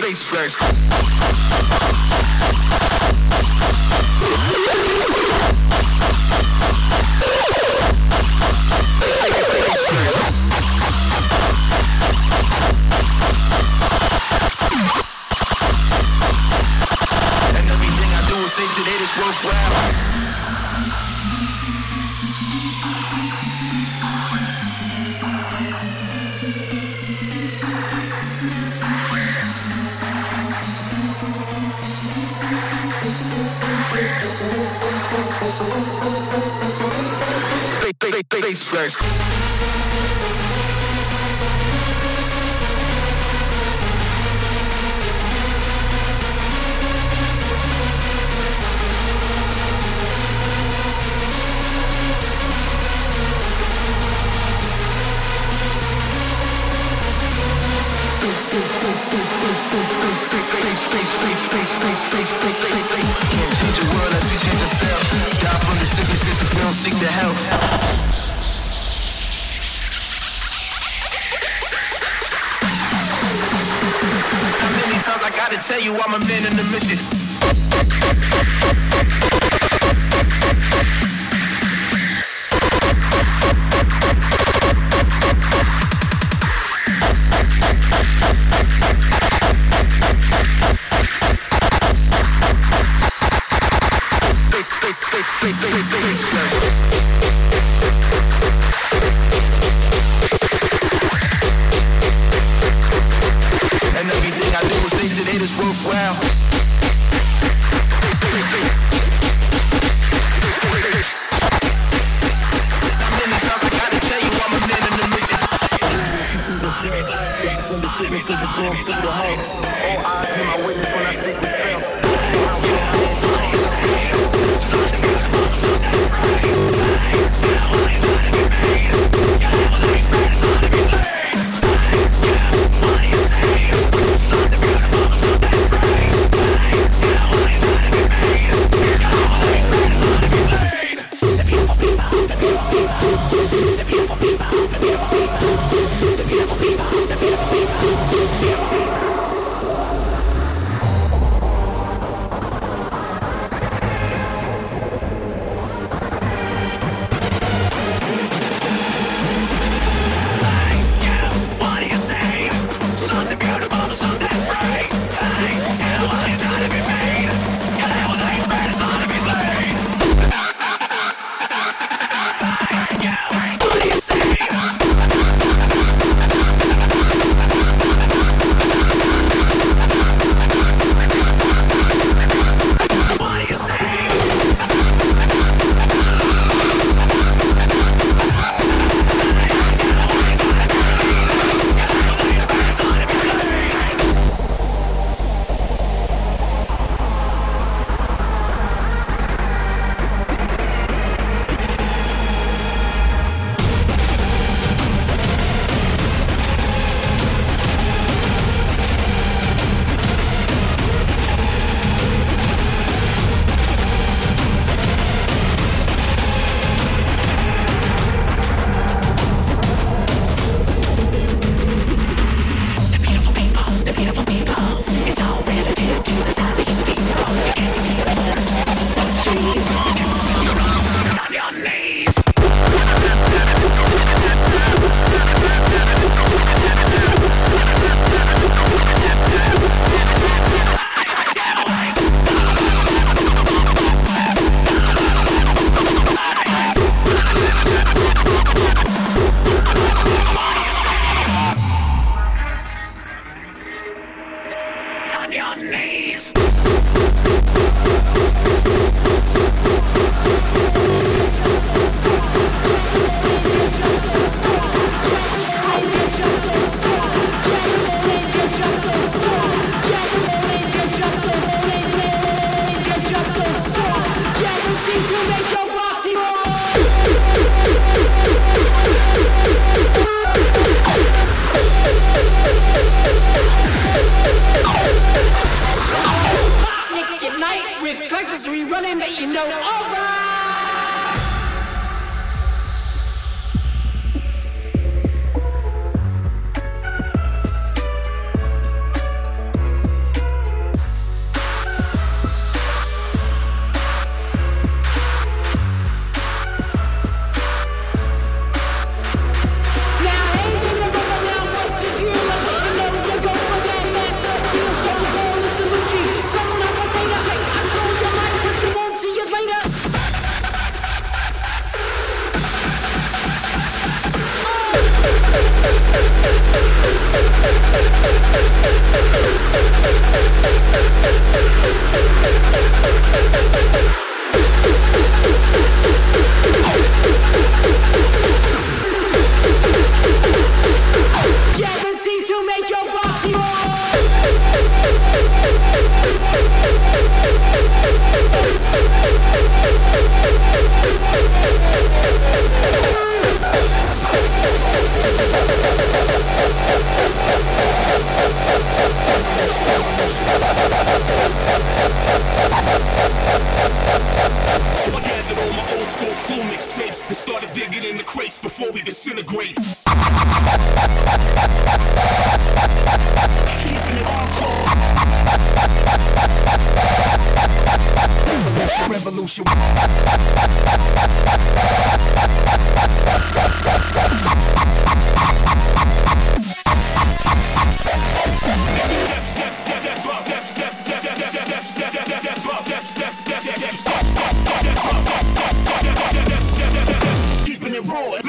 face flash. ice cream. I'm a man in the mission. with collectors we run in that you know. All right. Keeping it raw.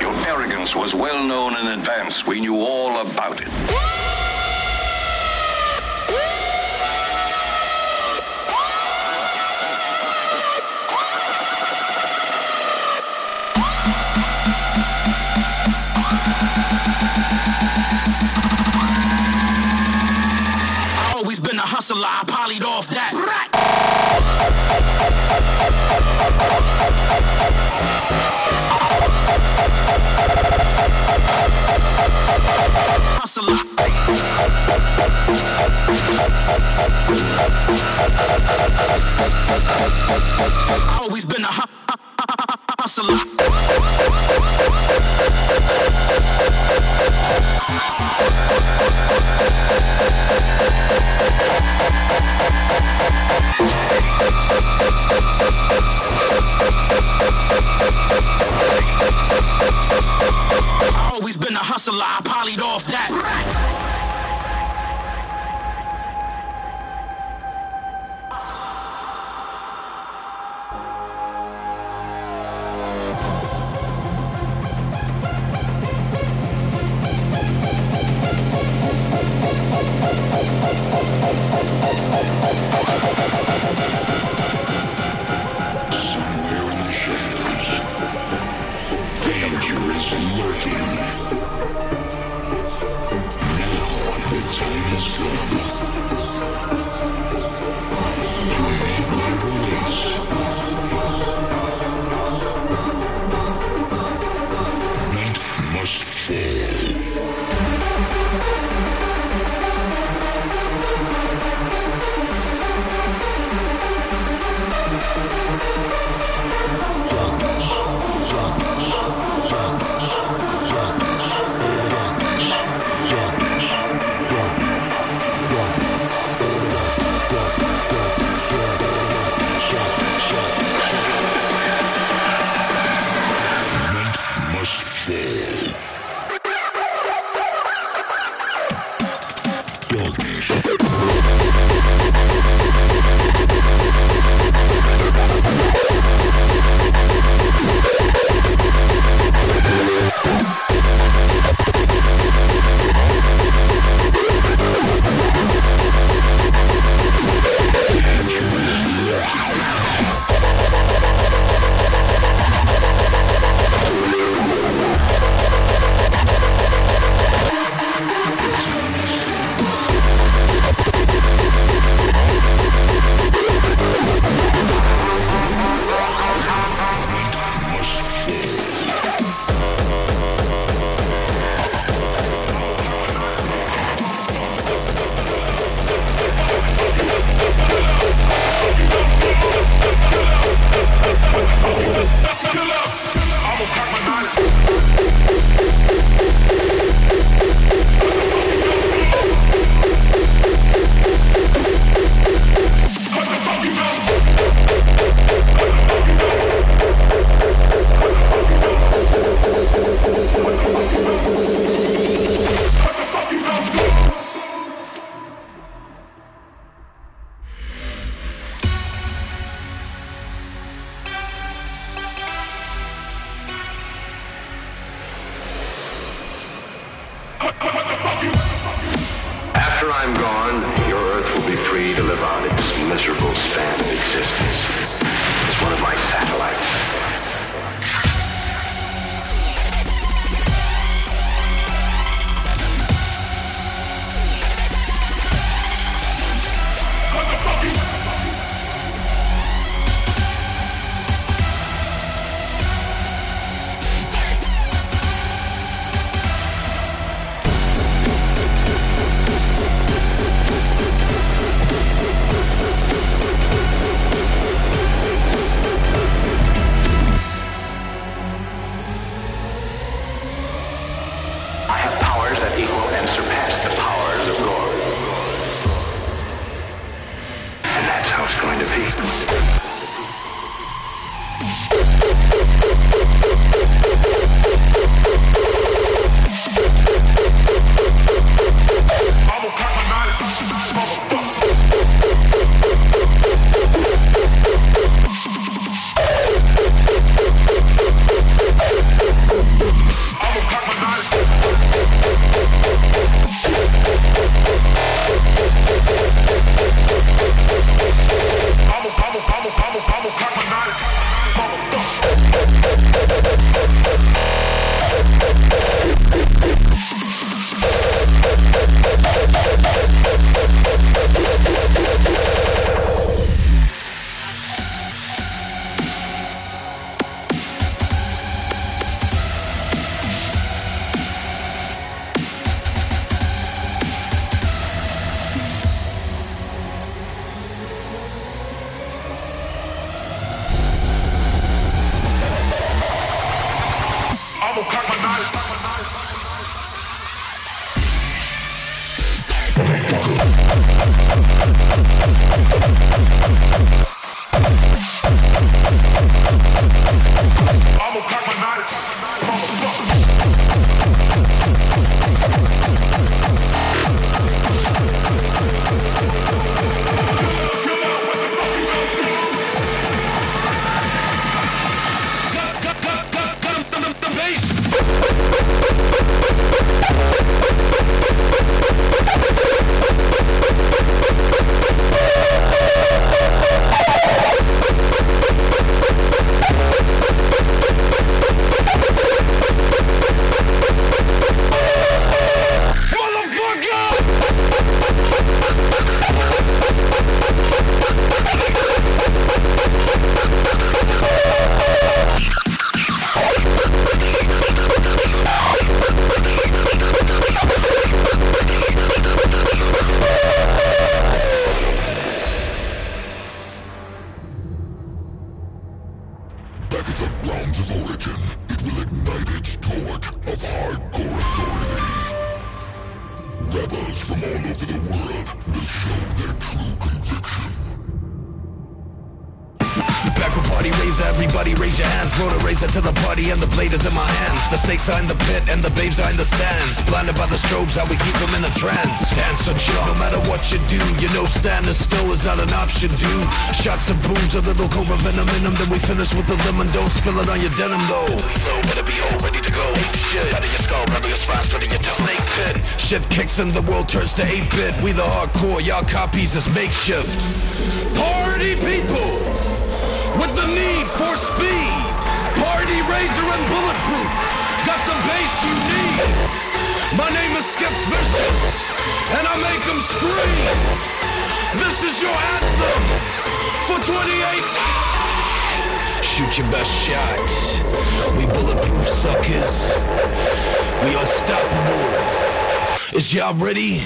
Your arrogance was well known in advance. We knew all about it. Always been a hustler, I polyed off that. Hustler. Always been a. going to be. Finish with the lemon. Don't spill it on your denim, though. Flow, better be all ready to go. Ape shit. Out of your skull, rattle your spine, split your tongue. Snake pit. Shit kicks and the world turns to 8-bit. We the hardcore, y'all copies is makeshift. Party people! with the need for speed. Party razor and bulletproof. Got the bass you need. My name is Skips Vicious, and I make them scream. This is your anthem for 2018. Shoot your best shots. We bulletproof suckers. We unstoppable. Is y'all ready?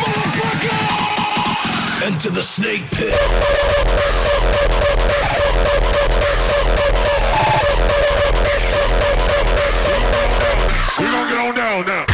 Motherfucker! Enter the snake pit. We're gonna get on down now.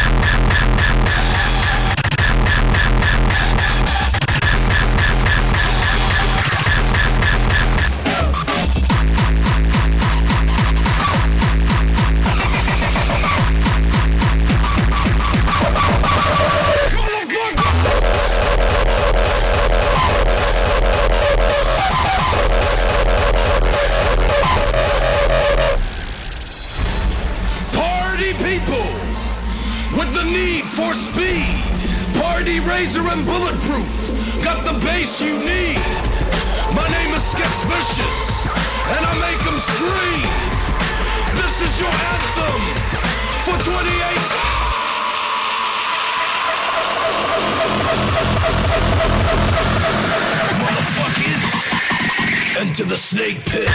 Razor and bulletproof. Got the bass you need. My name is Sketch Vicious, and I make them scream. This is your anthem for 2018. Motherfuckers, enter the snake pit.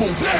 Trouble.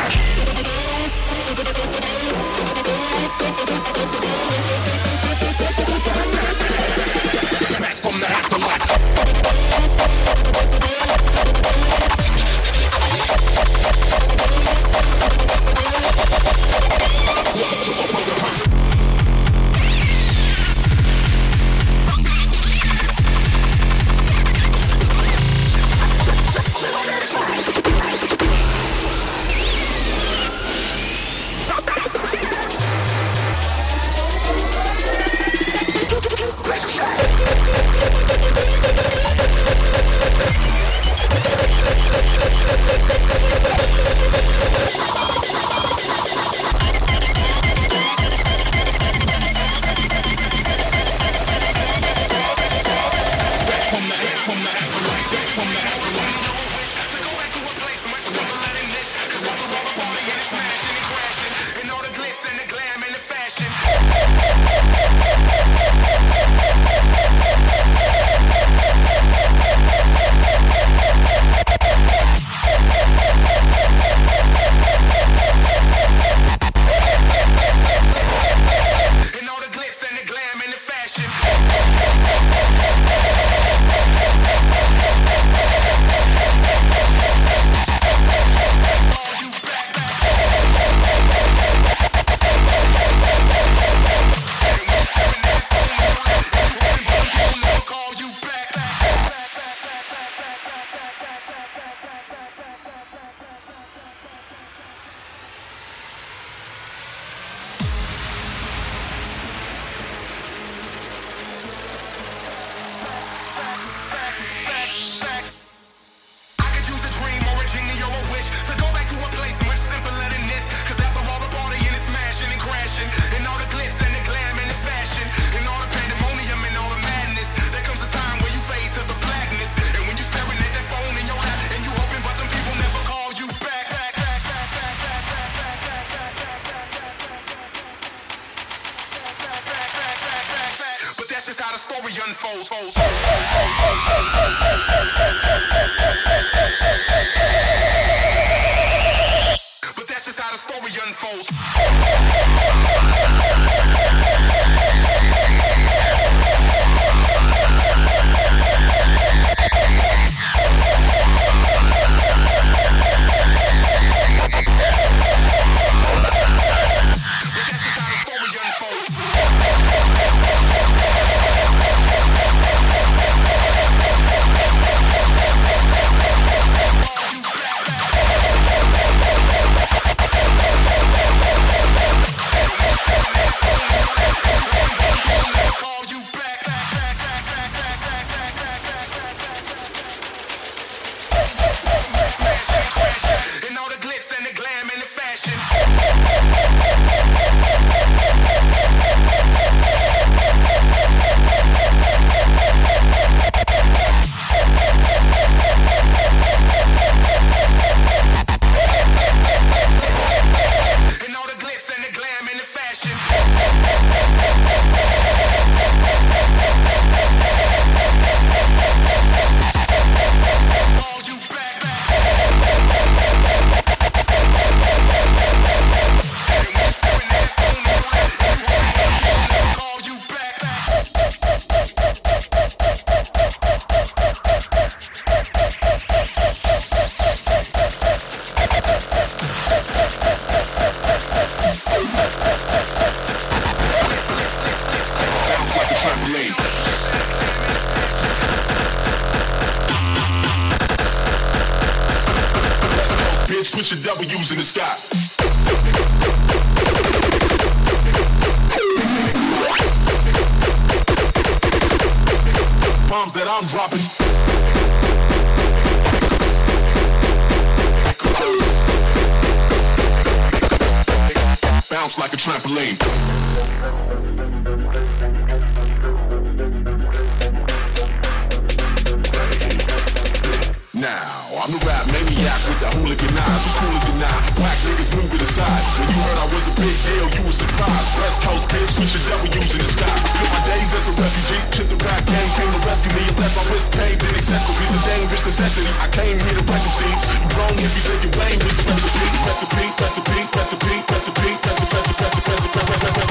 Move. When you heard I was a big deal, you were surprised. West Coast bitch, push your W's in the sky. Spent my days as a refugee. Shit, the rap game came to rescue me. Left my wrist paid, then accessories. A dangerous necessity. I came here to break seeds. You wrong if you think you're with the recipe. Recipe, recipe, recipe, recipe, recipe, recipe, recipe, recipe, recipe,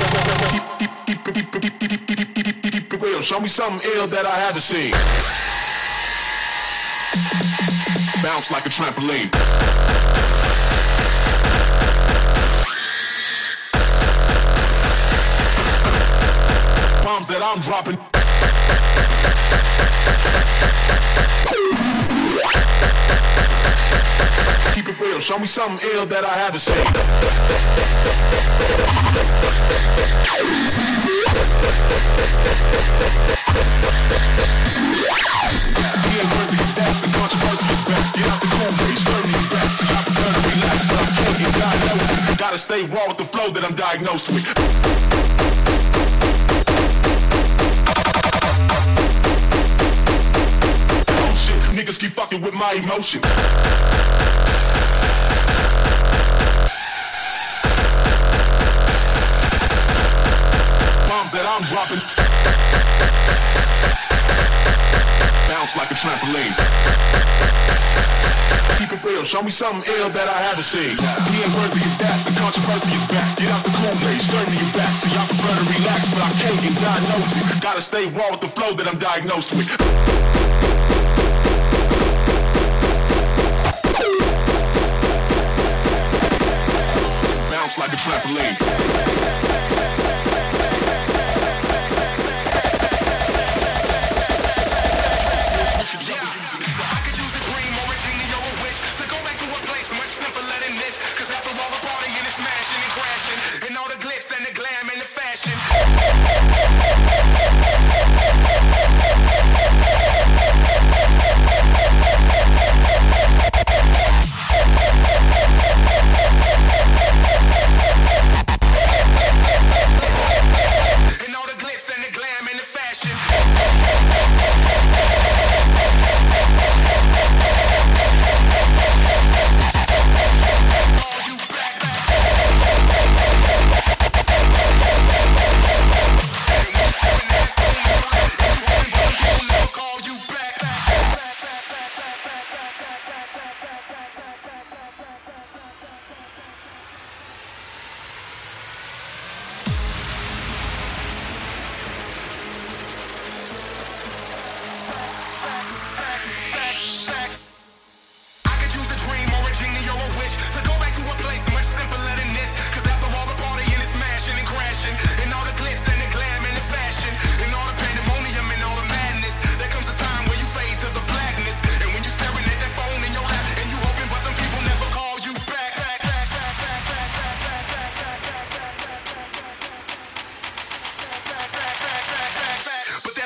Keep, keep, keep, keep, keep, keep, keep, keep, keep, keep it real. Show me something ill that I haven't seen. Bounce like a trampoline. Bombs that I'm dropping. Keep it real, show me something ill that I haven't seen. The controversy is. Get out the. See, to relax. Gotta stay raw with the flow that I'm diagnosed with. Keep fucking with my emotions. Bombs that I'm dropping. Bounce like a trampoline. Keep it real, show me something ill that I haven't seen. He ain't worthy of that, the controversy is back. Get out the cool maze, turn me your back. See, I prefer to relax, but I can't get diagnosed. Gotta stay raw with the flow that I'm diagnosed with.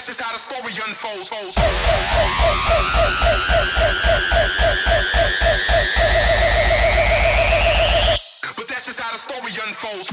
That's just how the story unfolds. But that's just how the story unfolds.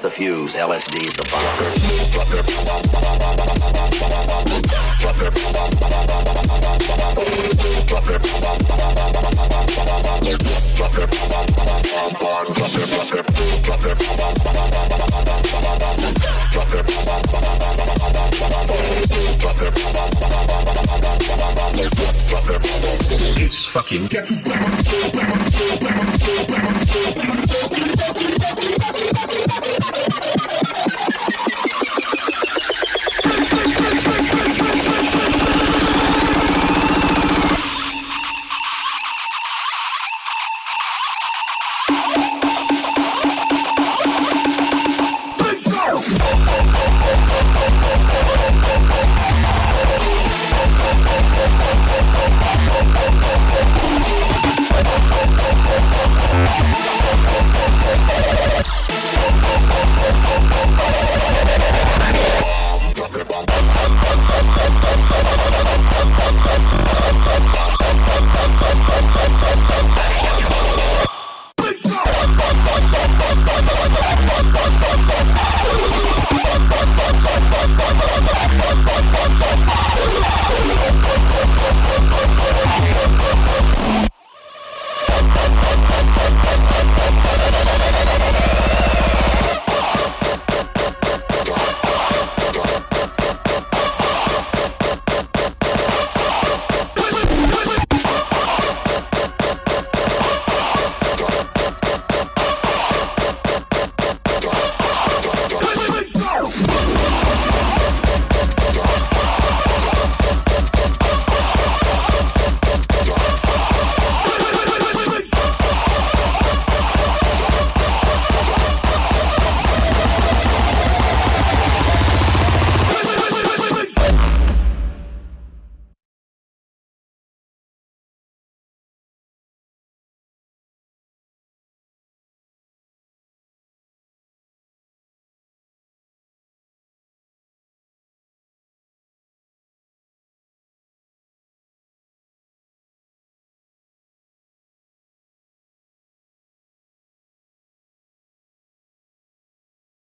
The fuse. LSD